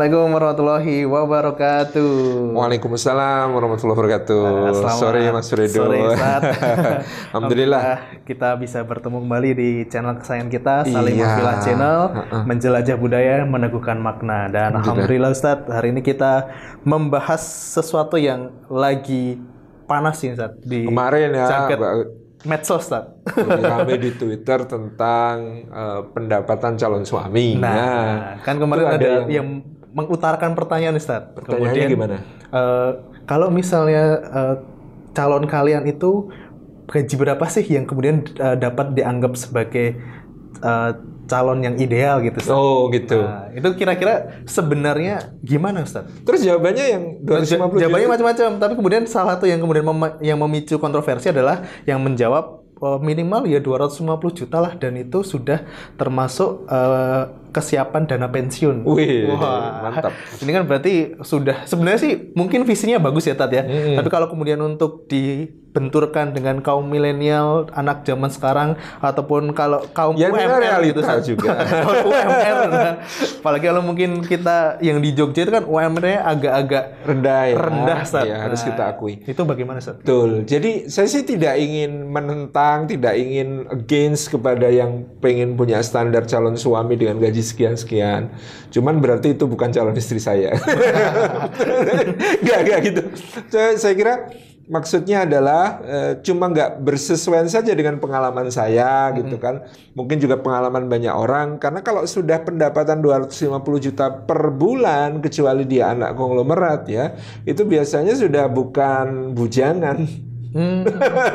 Assalamualaikum warahmatullahi wabarakatuh. Waalaikumsalam warahmatullahi wabarakatuh. Uh, selamat Sore Mas Fredo. sore. Alhamdulillah. kita bisa bertemu kembali di channel kesayangan kita Saling Iya. Mafilah Channel Heeh. menjelajah budaya meneguhkan makna dan alhamdulillah Ustaz hari ini kita membahas sesuatu yang lagi panas nih Ustaz di Kemarin ya, Mbak, medsos Ustaz. lagi rame di Twitter tentang eh, pendapatan calon suami. Nah, kan kemarin ada, ada yang... mengutarakan pertanyaan Ustaz. Pertanyaannya gimana? eh, kalau misalnya eh, calon kalian itu gaji berapa sih yang kemudian eh, dapat dianggap sebagai eh, calon yang ideal gitu Ustaz? Oh gitu. Nah, itu kira-kira sebenarnya gimana Ustaz? Terus jawabannya yang 250 Jawabannya macam-macam, tapi kemudian salah satu yang kemudian mema- yang memicu kontroversi adalah yang menjawab minimal ya 250 juta lah dan itu sudah termasuk eh, kesiapan dana pensiun. Wih, Wah, mantap. Ini kan berarti sudah sebenarnya sih mungkin visinya bagus ya Tat ya. Mm-mm. Tapi kalau kemudian untuk dibenturkan dengan kaum milenial anak zaman sekarang ataupun kalau kaum Ya, UMR gitu realita Sat. juga. UMR. nah. Apalagi kalau mungkin kita yang di Jogja itu kan UMR-nya agak-agak rendah ya. rendah Sat. Ya, harus Nah, kita akui. Itu bagaimana Sat? Betul. Jadi saya sih tidak ingin menentang, tidak ingin against kepada yang pengen punya standar calon suami dengan gaji sekian-sekian. Cuman berarti itu bukan calon istri saya. Gak, gak gitu. Saya, saya kira maksudnya adalah eh, cuma nggak bersesuaian saja dengan pengalaman saya gitu kan. Mungkin juga pengalaman banyak orang. Karena kalau sudah pendapatan 250 juta per bulan, kecuali dia anak konglomerat ya, itu biasanya sudah bukan bujangan. Hmm.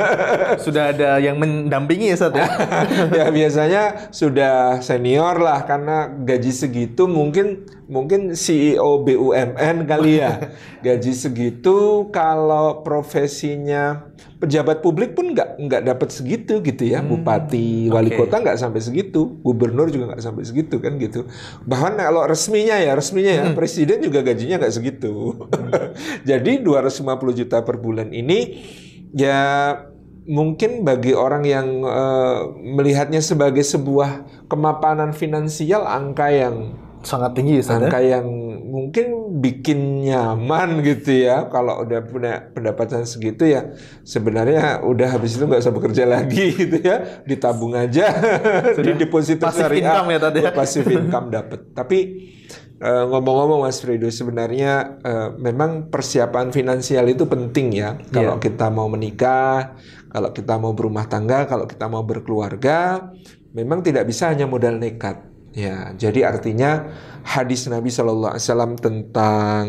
Sudah ada yang mendampingi ya Sat ya? ya biasanya sudah senior lah karena gaji segitu mungkin mungkin CEO BUMN kali ya. Gaji segitu kalau profesinya pejabat publik pun nggak nggak dapat segitu gitu ya. Bupati wali oke. kota nggak sampai segitu. Gubernur juga nggak sampai segitu kan gitu. Bahkan kalau resminya ya resminya ya presiden juga gajinya nggak segitu. Jadi 250 juta per bulan ini ya mungkin bagi orang yang eh, melihatnya sebagai sebuah kemapanan finansial angka yang Sangat tinggi Sat ya? angka yang mungkin bikin nyaman gitu ya. Kalau udah punya pendapatan segitu ya sebenarnya udah habis itu nggak usah bekerja lagi gitu ya. Ditabung aja. Di deposito passive syariah income ya tadi ya? passive income dapat tapi eh, ngomong-ngomong Mas Fredo sebenarnya eh, memang persiapan finansial itu penting ya. Kalau kita mau menikah kalau kita mau berumah tangga kalau kita mau berkeluarga memang tidak bisa hanya modal nekat. Ya, jadi artinya hadis Nabi Shallallahu Alaihi Wasallam tentang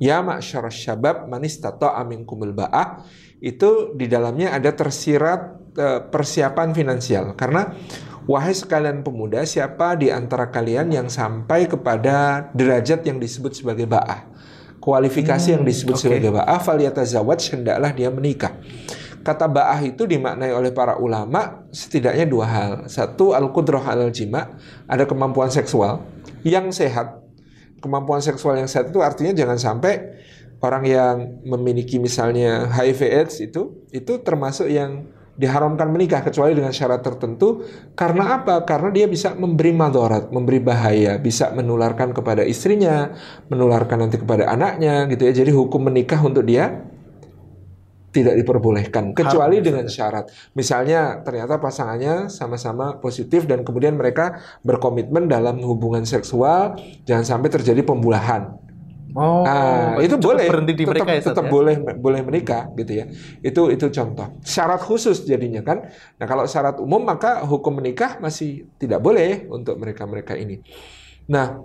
ya ma'syar syabab manis tato aminkumul ba'ah itu di dalamnya ada tersirat eh, persiapan finansial. Karena wahai sekalian pemuda siapa di antara kalian yang sampai kepada derajat yang disebut sebagai ba'ah kualifikasi yang disebut oke. sebagai ba'ah faliyatazawaj hendaklah dia menikah Kata ba'ah itu dimaknai oleh para ulama setidaknya dua hal. Satu, al-qudrah alal jima, ada kemampuan seksual yang sehat. Kemampuan seksual yang sehat itu artinya jangan sampai orang yang memiliki misalnya HIV AIDS itu itu termasuk yang diharamkan menikah kecuali dengan syarat tertentu karena apa? Karena dia bisa memberi madharat, memberi bahaya, bisa menularkan kepada istrinya, menularkan nanti kepada anaknya gitu ya. Jadi hukum menikah untuk dia tidak diperbolehkan kecuali dengan syarat. Misalnya ternyata pasangannya sama-sama positif dan kemudian mereka berkomitmen dalam hubungan seksual jangan sampai terjadi pembulahan. Oh, Ah, itu boleh. berhenti di tetap, mereka ya Sat tetap ya? boleh boleh menikah gitu ya. Itu itu contoh. Syarat khusus jadinya kan. Nah, kalau syarat umum maka hukum menikah masih tidak boleh untuk mereka-mereka ini. Nah,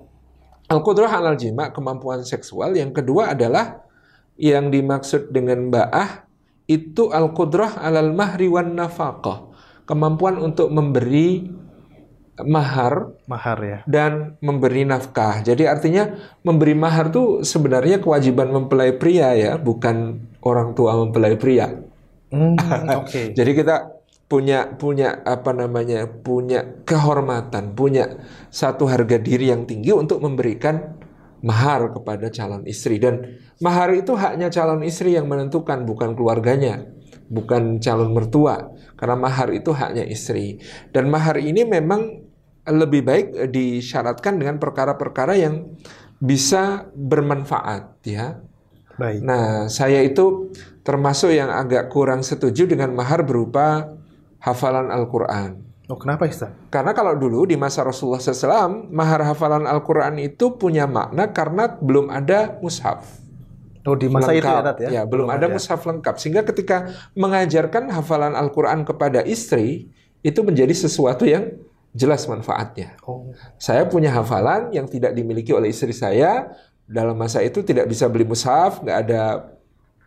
al-qudrah alal jima kemampuan seksual yang kedua adalah yang dimaksud dengan ba'ah itu al-qudrah alal mahri wan nafaqah. Kemampuan untuk memberi mahar Mahar ya. dan memberi nafkah. Jadi artinya memberi mahar tuh sebenarnya kewajiban mempelai pria ya, bukan orang tua mempelai pria. Hmm, Oke. Jadi kita punya punya apa namanya? punya kehormatan, punya satu harga diri yang tinggi untuk memberikan mahar kepada calon istri dan mahar itu haknya calon istri yang menentukan bukan keluarganya, bukan calon mertua. Karena mahar itu haknya istri. Dan mahar ini memang lebih baik disyaratkan dengan perkara-perkara yang bisa bermanfaat ya. Baik. Nah, saya itu termasuk yang agak kurang setuju dengan mahar berupa hafalan Al-Quran. Oh, kenapa Ustaz? Karena kalau dulu di masa Rasulullah SAW, mahar hafalan Al-Quran itu punya makna karena belum ada mushaf. Oh, di masa itu ya, lengkap. Tat, ya? belum, ada mushaf lengkap. Sehingga ketika mengajarkan hafalan Al-Quran kepada istri, itu menjadi sesuatu yang jelas manfaatnya. Oh. Saya punya hafalan yang tidak dimiliki oleh istri saya. Dalam masa itu tidak bisa beli mushaf, nggak ada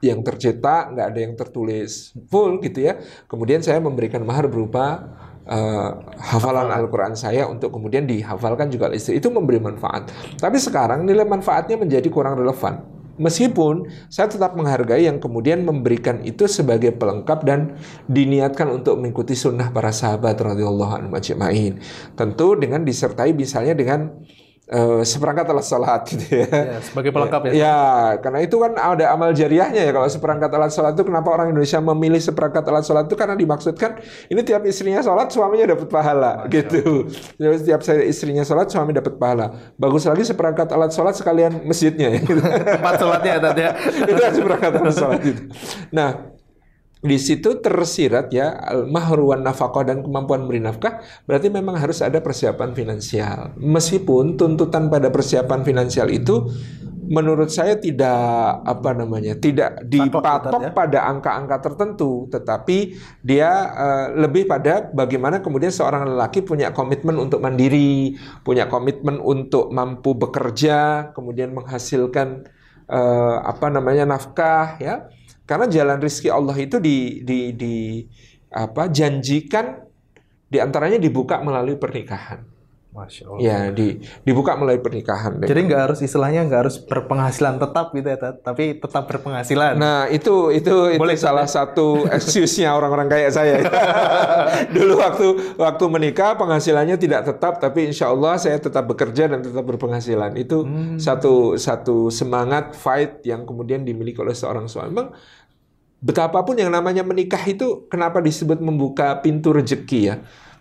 yang tercetak, nggak ada yang tertulis full gitu ya. Kemudian saya memberikan mahar berupa uh, hafalan Al-Quran saya untuk kemudian dihafalkan juga oleh istri. Itu memberi manfaat. Tapi sekarang nilai manfaatnya menjadi kurang relevan. Meskipun saya tetap menghargai yang kemudian memberikan itu sebagai pelengkap dan diniatkan untuk mengikuti sunnah para sahabat radhiyallahu anhu. Tentu dengan disertai misalnya dengan uh, seperangkat alat sholat gitu ya. Ya, sebagai pelengkap ya. Ya, karena itu kan ada amal jariahnya ya kalau seperangkat alat sholat itu kenapa orang Indonesia memilih seperangkat alat sholat itu karena dimaksudkan ini tiap istrinya sholat suaminya dapat pahala gitu. Jadi tiap istrinya sholat suami dapat pahala. Bagus lagi seperangkat alat sholat sekalian masjidnya ya. Tempat sholatnya Tat, ya. itu seperangkat alat sholat itu. Nah, di situ tersirat ya mahruan nafkah dan kemampuan beri nafkah berarti memang harus ada persiapan finansial meskipun tuntutan pada persiapan finansial itu menurut saya tidak apa namanya tidak dipatok ya. pada angka-angka tertentu tetapi dia uh, lebih pada bagaimana kemudian seorang lelaki punya komitmen untuk mandiri punya komitmen untuk mampu bekerja kemudian menghasilkan uh, apa namanya nafkah ya karena jalan rizki Allah itu di, di, di apa janjikan di antaranya dibuka melalui pernikahan. Masya Allah. Ya, di, dibuka melalui pernikahan. Jadi nggak harus istilahnya nggak harus berpenghasilan tetap gitu ya, tapi tetap berpenghasilan. Nah, itu itu itu Boleh, salah Tat, ya? satu excuse-nya orang-orang kayak saya. Dulu waktu waktu menikah penghasilannya tidak tetap, tapi insya Allah saya tetap bekerja dan tetap berpenghasilan. Itu satu satu semangat fight yang kemudian dimiliki oleh seorang suami. Memang betapapun yang namanya menikah itu kenapa disebut membuka pintu rezeki ya.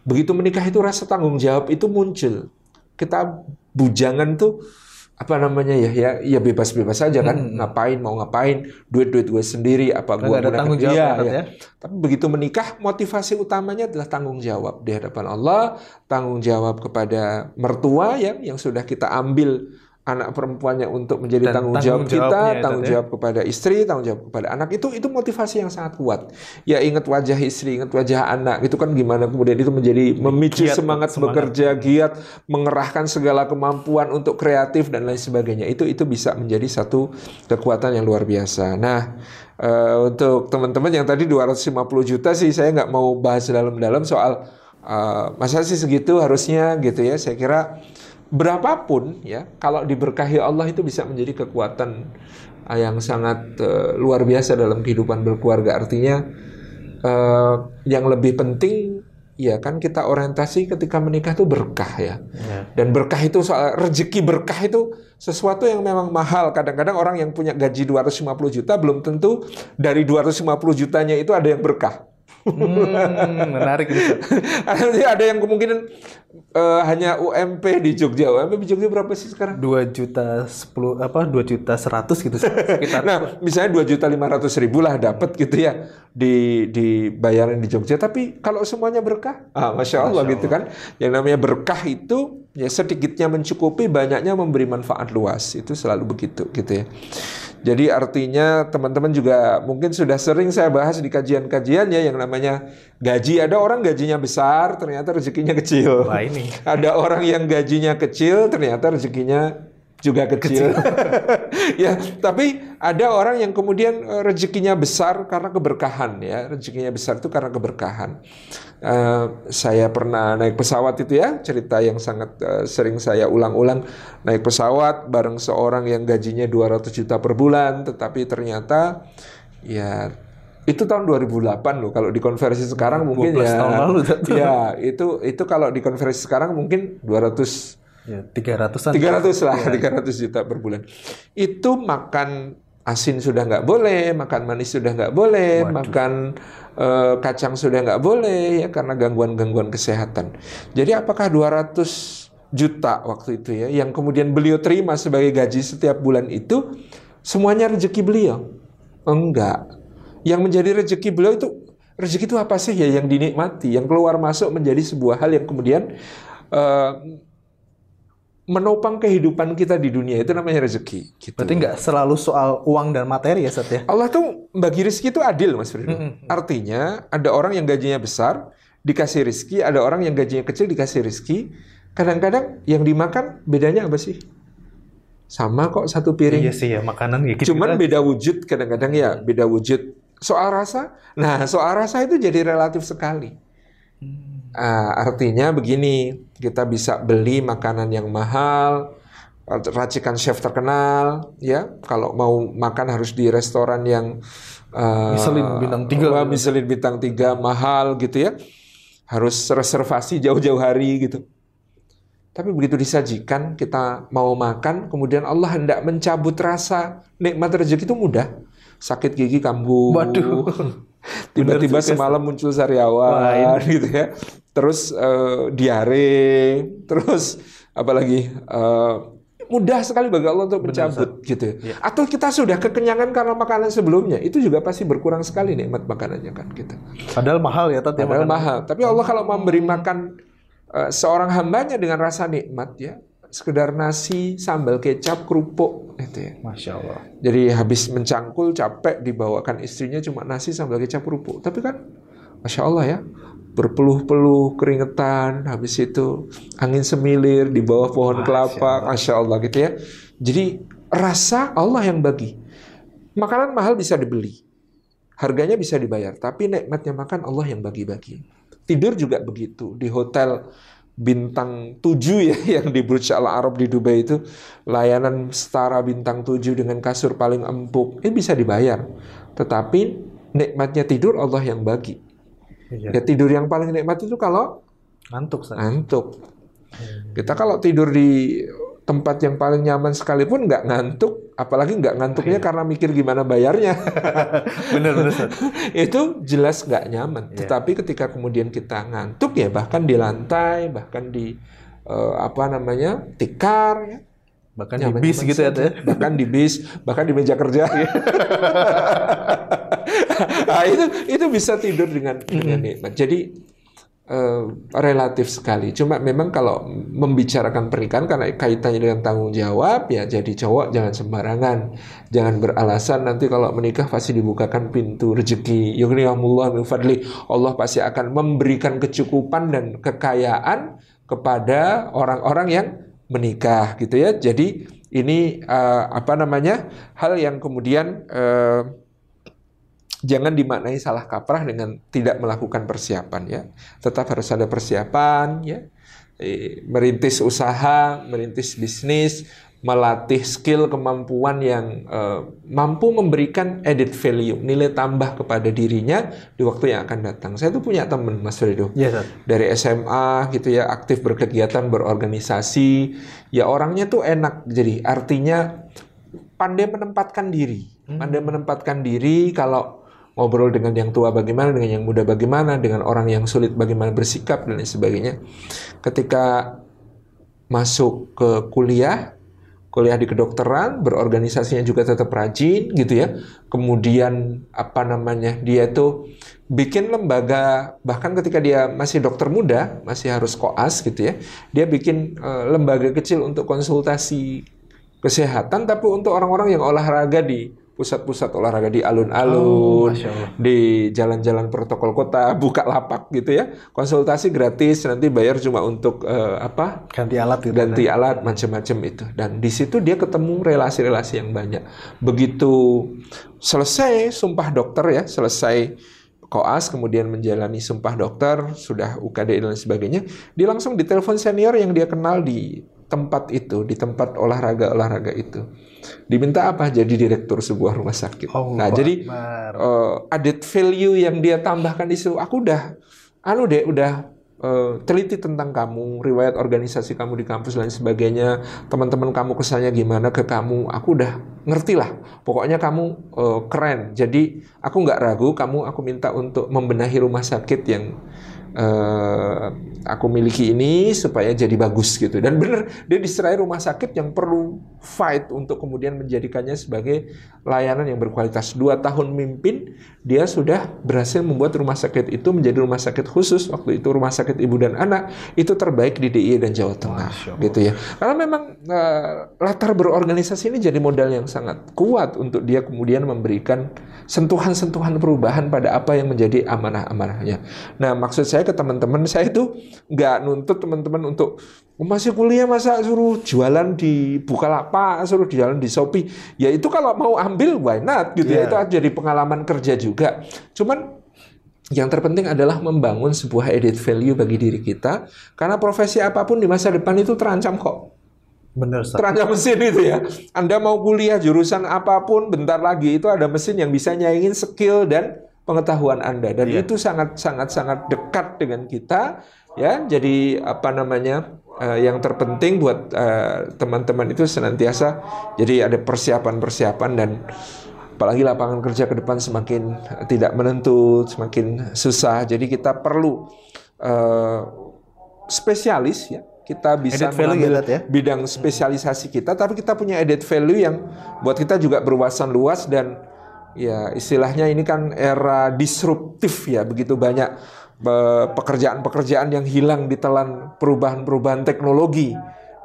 Begitu menikah itu rasa tanggung jawab itu muncul. Kita bujangan tuh apa namanya ya ya ya bebas-bebas saja kan ngapain mau ngapain duit-duit gue sendiri apa Nggak gue ada tanggung jawab ya, iya. ya. Tapi begitu menikah motivasi utamanya adalah tanggung jawab di hadapan Allah, tanggung jawab kepada mertua ya yang sudah kita ambil anak perempuannya untuk menjadi Dan tanggung tanggung jawab kita, ya, tanggung ya. jawab kepada istri, tanggung jawab kepada anak itu itu motivasi yang sangat kuat. Ya ingat wajah istri, ingat wajah anak itu kan gimana kemudian itu menjadi memicu Giat, semangat, semangat. bekerja, giat, mengerahkan segala kemampuan untuk kreatif dan lain sebagainya. Itu itu bisa menjadi satu kekuatan yang luar biasa. Nah, eh, untuk teman-teman yang tadi 250 juta sih saya nggak mau bahas dalam-dalam soal eh, masa sih segitu harusnya gitu ya. Saya kira berapapun ya kalau diberkahi Allah itu bisa menjadi kekuatan eh, yang sangat eh, luar biasa dalam kehidupan berkeluarga. Artinya eh, yang lebih penting ya kan kita orientasi ketika menikah itu berkah ya. Ya. Dan berkah itu soal rezeki berkah itu sesuatu yang memang mahal. Kadang-kadang orang yang punya gaji 250 juta belum tentu dari 250 jutanya itu ada yang berkah. Hmm, menarik. Nanti ada yang kemungkinan eh, hanya UMP di Jogja. UMP di Jogja berapa sih sekarang? Dua juta sepuluh apa dua juta seratus gitu sekitar. Nah, misalnya 2 juta 500 ribu lah dapat gitu ya di dibayarin di Jogja. Tapi kalau semuanya berkah, ah, masya Allah gitu kan. Yang namanya berkah itu ya sedikitnya mencukupi, banyaknya memberi manfaat luas. Itu selalu begitu gitu ya. Jadi artinya teman-teman juga mungkin sudah sering saya bahas di kajian-kajian ya yang namanya gaji. Ada orang gajinya besar, ternyata rezekinya kecil. Wah ini. Ada orang yang gajinya kecil, ternyata rezekinya juga kecil. ya, tapi ada orang yang kemudian eh, rezekinya besar karena keberkahan ya. Rezekinya besar itu karena keberkahan. Eh, saya pernah naik pesawat itu ya, cerita yang sangat eh, sering saya ulang-ulang. Naik pesawat bareng seorang yang gajinya 200 juta per bulan, tetapi ternyata ya itu tahun 2008 loh. Kalau dikonversi sekarang mungkin 12 ya tahun lalu, ya itu itu kalau dikonversi sekarang mungkin 200 Ya, tiga ratusan. 300 lah, 300 juta per bulan. Itu makan asin sudah nggak boleh, makan manis sudah nggak boleh, makan eh, kacang sudah nggak boleh ya karena gangguan-gangguan kesehatan. Jadi apakah 200 juta waktu itu ya, yang kemudian beliau terima sebagai gaji setiap bulan itu semuanya rezeki beliau. Enggak. Yang menjadi rezeki beliau itu rezeki itu apa sih ya yang dinikmati, yang keluar masuk menjadi sebuah hal yang kemudian uh, menopang kehidupan kita di dunia itu namanya rezeki. Gitu. Berarti nggak selalu soal uang dan materi ya, Seth ya? Allah tuh bagi rezeki itu adil, Mas Firdo. Mm -hmm. Artinya ada orang yang gajinya besar dikasih rezeki, ada orang yang gajinya kecil dikasih rezeki. Kadang-kadang yang dimakan bedanya apa sih? Sama kok satu piring. Iya sih ya makanan ya. Gitu Cuman beda wujud kadang-kadang ya beda wujud. Soal rasa, nah soal rasa itu jadi relatif sekali. Uh, artinya begini, kita bisa beli makanan yang mahal, racikan chef terkenal, ya. Kalau mau makan harus di restoran yang uh, Michelin bintang tiga, uh, Michelin bintang tiga mahal gitu ya. Harus reservasi jauh-jauh hari gitu. Tapi begitu disajikan, kita mau makan, kemudian Allah hendak mencabut rasa nikmat rezeki itu mudah. Sakit gigi kambuh. Waduh. Tiba-tiba semalam muncul sariawan gitu ya. Terus uh, diare, terus apalagi uh, mudah sekali bagi Allah untuk mencabut Benar, gitu. Ya. Atau kita sudah kekenyangan karena makanan sebelumnya, itu juga pasti berkurang sekali nikmat makanannya kan kita. Gitu. Padahal mahal ya tadi Padahal mahal. Tapi Allah kalau memberi makan uh, seorang hambanya dengan rasa nikmat ya, sekedar nasi, sambal kecap, kerupuk itu ya. Masya Allah. Jadi habis mencangkul capek dibawakan istrinya cuma nasi sambal kecap kerupuk. Tapi kan Masya Allah ya berpeluh-peluh keringetan habis itu angin semilir di bawah pohon Masya kelapa Allah. Masya Allah gitu ya. Jadi rasa Allah yang bagi. Makanan mahal bisa dibeli. Harganya bisa dibayar, tapi nikmatnya makan Allah yang bagi-bagi. Tidur juga begitu. Di hotel bintang 7 ya yang di Burj Al Arab di Dubai itu layanan setara bintang 7 dengan kasur paling empuk ini bisa dibayar. Tetapi nikmatnya tidur Allah yang bagi. Iya. ya tidur yang paling nikmat itu kalau ngantuk ngantuk. Kita kalau tidur di tempat yang paling nyaman sekalipun nggak ngantuk, apalagi nggak ngantuknya iya. karena mikir gimana bayarnya. bener bener. itu jelas nggak nyaman. Yeah. Tetapi ketika kemudian kita ngantuk ya bahkan di lantai, bahkan di uh, apa namanya tikar ya. Bahkan nyaman, di bis gitu ya, ya. Bahkan di bis, bahkan di meja kerja. nah, itu itu bisa tidur dengan dengan nikmat. Jadi uh, relatif sekali. Cuma memang kalau membicarakan pernikahan karena kaitannya dengan tanggung jawab ya jadi cowok jangan sembarangan. Jangan beralasan nanti kalau menikah pasti dibukakan pintu rezeki. Yughniyahumullah min fadli. Allah pasti akan memberikan kecukupan dan kekayaan kepada orang-orang yang menikah gitu ya. Jadi ini uh, apa namanya? hal yang kemudian uh, jangan dimaknai salah kaprah dengan tidak melakukan persiapan ya. Tetap harus ada persiapan ya. Merintis usaha, merintis bisnis, melatih skill kemampuan yang uh, mampu memberikan added value, nilai tambah kepada dirinya di waktu yang akan datang. Saya tuh punya teman Mas Fredo. Yes, dari SMA gitu ya, aktif berkegiatan, berorganisasi. Ya orangnya tuh enak. Jadi artinya pandai menempatkan diri. Hmm. Pandai menempatkan diri kalau ngobrol dengan yang tua bagaimana, dengan yang muda bagaimana, dengan orang yang sulit bagaimana bersikap dan lain sebagainya. Ketika masuk ke kuliah, kuliah di kedokteran, berorganisasinya juga tetap rajin gitu ya. Kemudian apa namanya? Dia itu bikin lembaga bahkan ketika dia masih dokter muda, masih harus koas gitu ya. Dia bikin uh, lembaga kecil untuk konsultasi kesehatan tapi untuk orang-orang yang olahraga di pusat-pusat olahraga di alun-alun, oh, di jalan-jalan protokol kota, buka lapak gitu ya. Konsultasi gratis, nanti bayar cuma untuk uh, apa? Ganti alat gitu. Ganti kan? alat macam-macam itu. Dan di situ dia ketemu relasi-relasi yang banyak. Begitu selesai sumpah dokter ya, selesai koas kemudian menjalani sumpah dokter, sudah UKD dan sebagainya, dia langsung ditelepon senior yang dia kenal di tempat itu, di tempat olahraga-olahraga itu diminta apa jadi direktur sebuah rumah sakit. Oh, nah, jadi uh, added value yang dia tambahkan di situ, aku udah anu deh udah uh, teliti tentang kamu, riwayat organisasi kamu di kampus dan sebagainya, teman-teman kamu kesannya gimana ke kamu, aku udah ngerti lah. Pokoknya kamu uh, keren. Jadi aku nggak ragu, kamu aku minta untuk membenahi rumah sakit yang uh, aku miliki ini supaya jadi bagus gitu. Dan benar dia diserai rumah sakit yang perlu fight untuk kemudian menjadikannya sebagai layanan yang berkualitas. Dua tahun mimpin, dia sudah berhasil membuat rumah sakit itu menjadi rumah sakit khusus. Waktu itu rumah sakit ibu dan anak itu terbaik di DIY dan Jawa Tengah, gitu ya. Karena memang uh, latar berorganisasi ini jadi modal yang sangat kuat untuk dia kemudian memberikan sentuhan-sentuhan perubahan pada apa yang menjadi amanah-amanahnya. Nah, maksud saya ke teman-teman, saya itu nggak nuntut teman-teman untuk oh, masih kuliah masa suruh jualan di Bukalapak, suruh jualan di Shopee. Ya itu kalau mau ambil why not gitu yeah. ya. Iya. Itu jadi pengalaman kerja juga. Cuman yang terpenting adalah membangun sebuah edit value bagi diri kita karena profesi apa pun di masa depan itu terancam kok. Benar, Terancam mesin itu ya. Anda mau kuliah jurusan apa pun, bentar lagi itu ada mesin yang bisa nyaingin skill dan pengetahuan Anda dan yeah. itu sangat sangat sangat dekat dengan kita ya. Jadi apa namanya? Uh, yang terpenting buat eh, teman-teman uh, itu senantiasa jadi ada persiapan-persiapan dan apalagi lapangan kerja ke depan semakin tidak menentu, semakin susah. Jadi kita perlu uh, spesialis ya kita bisa mengambil ya? bidang spesialisasi kita, tapi kita punya added value yang buat kita juga berwawasan luas dan ya istilahnya ini kan era disruptif ya begitu banyak pekerjaan-pekerjaan yang hilang di telan perubahan-perubahan teknologi.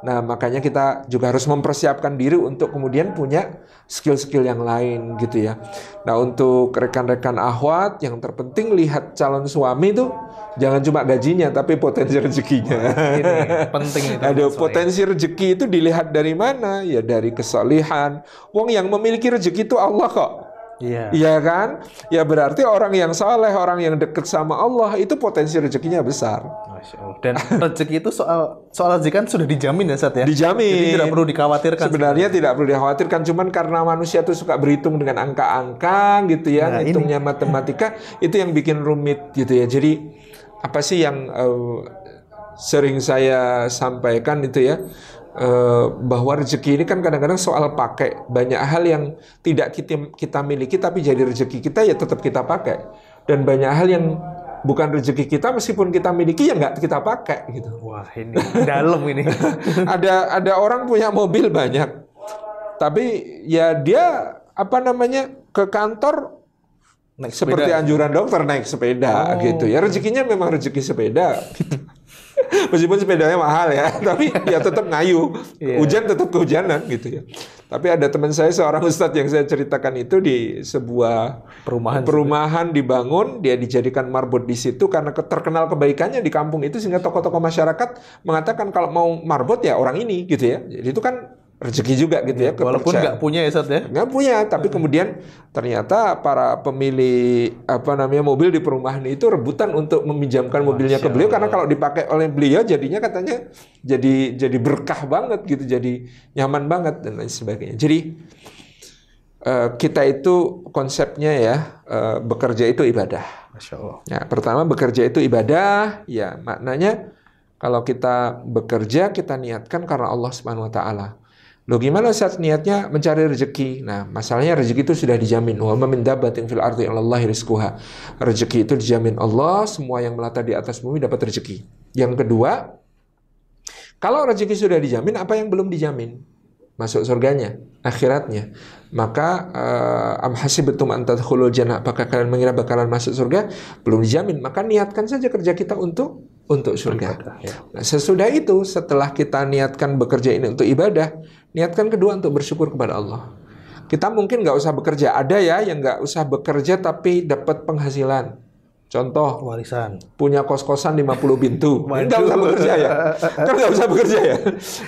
Nah, makanya kita juga harus mempersiapkan diri untuk kemudian punya skill-skill yang lain gitu ya. Nah, untuk rekan-rekan ahwat yang terpenting lihat calon suami itu jangan cuma gajinya tapi potensi rezekinya. ini penting itu. Ada potensi rezeki itu dilihat dari mana? Ya dari kesalihan. Wong yang memiliki rezeki itu Allah kok. Iya. Iya kan? Ya berarti orang yang saleh, orang yang dekat sama Allah itu potensi rezekinya besar. Dan rezeki itu soal soal rezeki kan sudah dijamin ya Sat ya. Dijamin. Jadi tidak perlu dikhawatirkan. Sebenarnya sebenarnya tidak perlu dikhawatirkan, cuman karena manusia itu suka berhitung dengan angka-angka gitu ya, nah, hitungnya ini. matematika itu yang bikin rumit gitu ya. Jadi apa sih yang uh, sering saya sampaikan itu ya? Eh, bahwa rezeki ini kan kadang-kadang soal pakai banyak hal yang tidak kita, kita miliki tapi jadi rezeki kita ya tetap kita pakai dan banyak hal yang bukan rezeki kita meskipun kita miliki ya nggak kita pakai gitu wah ini dalam ini ada ada orang punya mobil banyak tapi ya dia apa namanya ke kantor naik seperti anjuran dokter naik sepeda oh. gitu ya rezekinya memang rezeki sepeda Meskipun sepedanya mahal ya, tapi ya tetap ngayu. Yeah. Hujan tetap kehujanan gitu ya. Tapi ada teman saya seorang ustadz yang saya ceritakan itu di sebuah perumahan perumahan dibangun, dia dijadikan marbot di situ karena terkenal kebaikannya di kampung itu sehingga tokoh-tokoh masyarakat mengatakan kalau mau marbot ya orang ini gitu ya. Jadi itu kan rezeki juga gitu ya. Walaupun nggak punya ya Sat ya. Nggak punya, tapi kemudian ternyata para pemilih apa namanya mobil di perumahan itu rebutan untuk meminjamkan mobilnya ke beliau karena kalau dipakai oleh beliau jadinya katanya jadi jadi berkah banget gitu, jadi nyaman banget dan lain sebagainya. Jadi uh, kita itu konsepnya ya uh, bekerja itu ibadah. Masya Allah. Ya, pertama bekerja itu ibadah, ya maknanya kalau kita bekerja kita niatkan karena Allah Subhanahu wa taala. Loh gimana saat niatnya mencari rezeki? Nah, masalahnya rezeki itu sudah dijamin. Wa min dabbatin fil ardi Allahi rizquha. Rezeki itu dijamin Allah, semua yang melata di atas bumi dapat rezeki. Yang kedua, kalau rezeki sudah dijamin, apa yang belum dijamin? Masuk surganya, akhiratnya. Maka uh, am hasibtum an tadkhulul jannah, apakah kalian mengira bakalan masuk surga? Belum dijamin. Maka niatkan saja kerja kita untuk untuk surga. Ya. Nah, sesudah itu, setelah kita niatkan bekerja ini untuk ibadah, niatkan kedua untuk bersyukur kepada Allah. Kita mungkin nggak usah bekerja. Ada ya yang nggak usah bekerja tapi dapat penghasilan. Contoh warisan. Punya kos-kosan 50 pintu. Nggak usah bekerja ya. Kan nggak usah bekerja ya.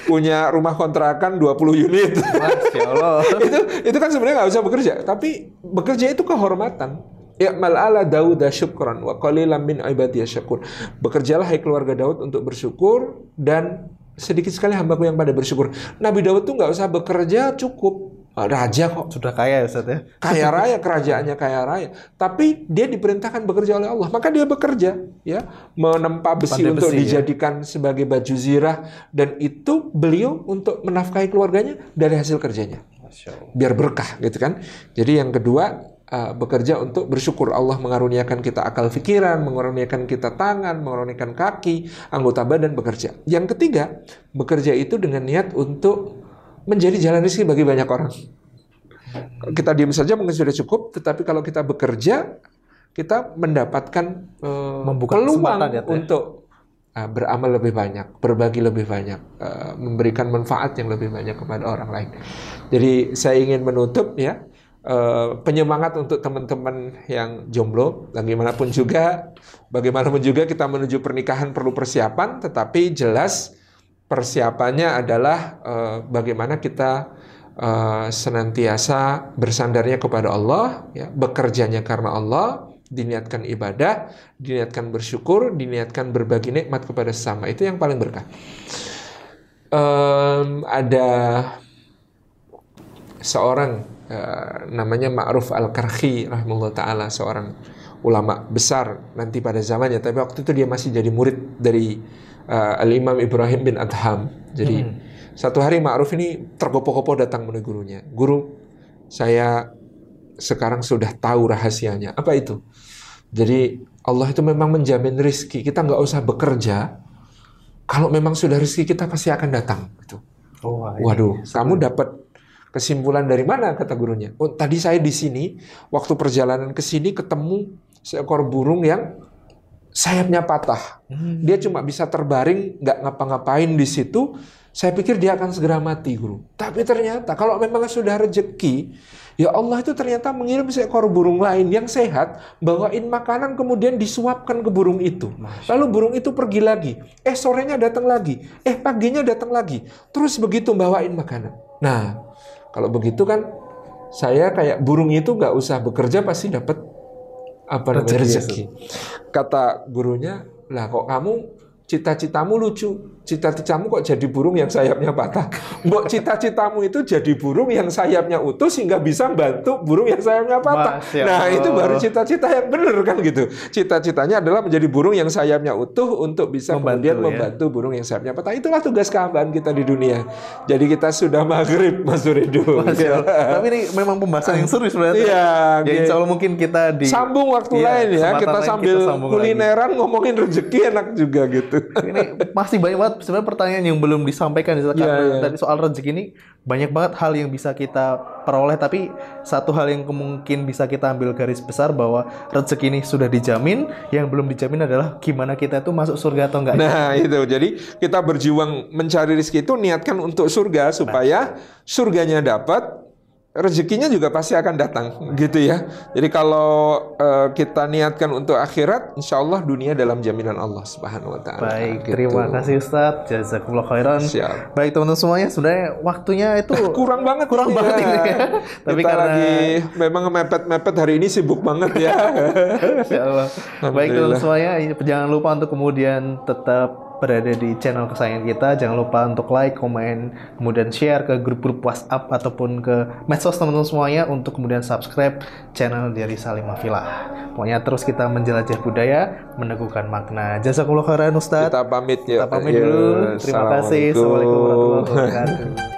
Punya rumah kontrakan 20 unit. Masya Allah. itu itu kan sebenarnya nggak usah bekerja, tapi bekerja itu kehormatan. Ya mal'ala Daud syukran wa qalilan min ibadiy syakur. Bekerjalah hai keluarga Daud untuk bersyukur dan sedikit sekali hambaku yang pada bersyukur. Nabi Daud tuh nggak usah bekerja cukup raja kok. Sudah kaya ya Ustaz ya. Kaya raya kerajaannya kaya raya. Tapi dia diperintahkan bekerja oleh Allah, maka dia bekerja ya, menempa besi Pandai untuk besi, ya. dijadikan ya? sebagai baju zirah dan itu beliau untuk menafkahi keluarganya dari hasil kerjanya. Biar berkah gitu kan. Jadi yang kedua uh, bekerja untuk bersyukur Allah mengaruniakan kita akal pikiran, mengaruniakan kita tangan, mengaruniakan kaki, anggota badan bekerja. Yang ketiga, bekerja itu dengan niat untuk menjadi jalan rezeki bagi banyak orang. Kita diam saja mungkin sudah cukup, tetapi kalau kita bekerja, kita mendapatkan uh, Membuka peluang ya, untuk uh, beramal lebih banyak, berbagi lebih banyak, uh, memberikan manfaat yang lebih banyak kepada orang lain. Jadi saya ingin menutup ya uh, penyemangat untuk teman-teman yang jomblo, bagaimanapun juga, bagaimanapun juga kita menuju pernikahan perlu persiapan, tetapi jelas persiapannya adalah uh, bagaimana kita uh, senantiasa bersandarnya kepada Allah, ya, bekerjanya karena Allah, diniatkan ibadah, diniatkan bersyukur, diniatkan berbagi nikmat kepada sesama itu yang paling berkah. Em, ada seorang eh, namanya Ma'ruf Al-Karhi rahimahullah taala seorang ulama besar nanti pada zamannya tapi waktu itu dia masih jadi murid dari eh, Al-Imam Ibrahim bin Adham. Jadi satu hari Ma'ruf ini tergopoh-gopoh datang menemui gurunya. Guru, saya sekarang sudah tahu rahasianya. Apa itu? Jadi Allah itu memang menjamin rizki. Kita nggak usah bekerja. Kalau memang sudah rizki kita pasti akan datang. Gitu. Oh, Waduh, kamu dapat kesimpulan dari mana kata gurunya? Oh, tadi saya di sini waktu perjalanan ke sini ketemu seekor burung yang sayapnya patah. Hmm. Dia cuma bisa terbaring, nggak ngapa-ngapain di situ. Saya pikir dia akan segera mati, guru. Tapi ternyata kalau memang sudah rezeki, ya Allah itu ternyata mengirim seekor burung lain yang sehat, bawain makanan kemudian disuapkan ke burung itu. Lalu burung itu pergi lagi. Eh sorenya datang lagi. Eh paginya datang lagi. Terus begitu bawain makanan. Nah, kalau begitu kan saya kayak burung itu nggak usah bekerja pasti dapat apa namanya Rezeki, rezeki. Kata gurunya, lah kok kamu cita-citamu lucu. Cita-citamu kok jadi burung yang sayapnya patah. Mbok cita-citamu itu jadi burung yang sayapnya utuh sehingga bisa bantu burung yang sayapnya patah. Masya Nah, Allah. itu baru cita-cita yang benar kan gitu. Cita-citanya adalah menjadi burung yang sayapnya utuh untuk bisa Membantu, kemudian ya. membantu burung yang sayapnya patah. Itulah tugas keambaan kita di dunia. Jadi kita sudah maghrib, Mas Suridu. Allah. Tapi ini memang pembahasan yang seru sebenarnya. Iya, Ya gitu. insya Allah mungkin kita di Sambung waktu Iya, lain ya. Kita sambil lagi. kulineran ngomongin rezeki enak juga gitu. ini masih banyak banget sebenarnya pertanyaan yang belum disampaikan Iya, karena iya. tadi soal rezeki ini banyak banget hal yang bisa kita peroleh tapi satu hal yang mungkin bisa kita ambil garis besar bahwa rezeki ini sudah dijamin. Yang belum dijamin adalah gimana kita itu masuk surga atau enggak. Nah itu. Jadi kita berjuang mencari rezeki itu niatkan untuk surga supaya surganya dapat rezekinya juga pasti akan datang gitu ya. Jadi kalau eh, kita niatkan untuk akhirat, insya Allah dunia dalam jaminan Allah Subhanahu Wa Taala. Baik, gitu. terima kasih Ustadz. Jazakumullah khairan. Siap. Baik teman-teman semuanya, sebenarnya waktunya itu Kurang banget, Kurang ini banget ya. ini ya. Tapi kita karena- lagi memang mepet-mepet hari ini sibuk banget ya. Allah. Baik teman-teman semuanya, jangan lupa untuk kemudian tetap berada di channel kesayangan kita. Jangan lupa untuk like, komen, kemudian share ke grup-grup WhatsApp ataupun ke medsos teman-teman semuanya untuk kemudian subscribe channel dari Salimah Filah. Pokoknya terus kita menjelajah budaya, meneguhkan makna. Jazakumullah khairan Ustaz. kita pamit ya. Kita pamit dulu. Terima kasih. Assalamualaikum warahmatullahi wabarakatuh.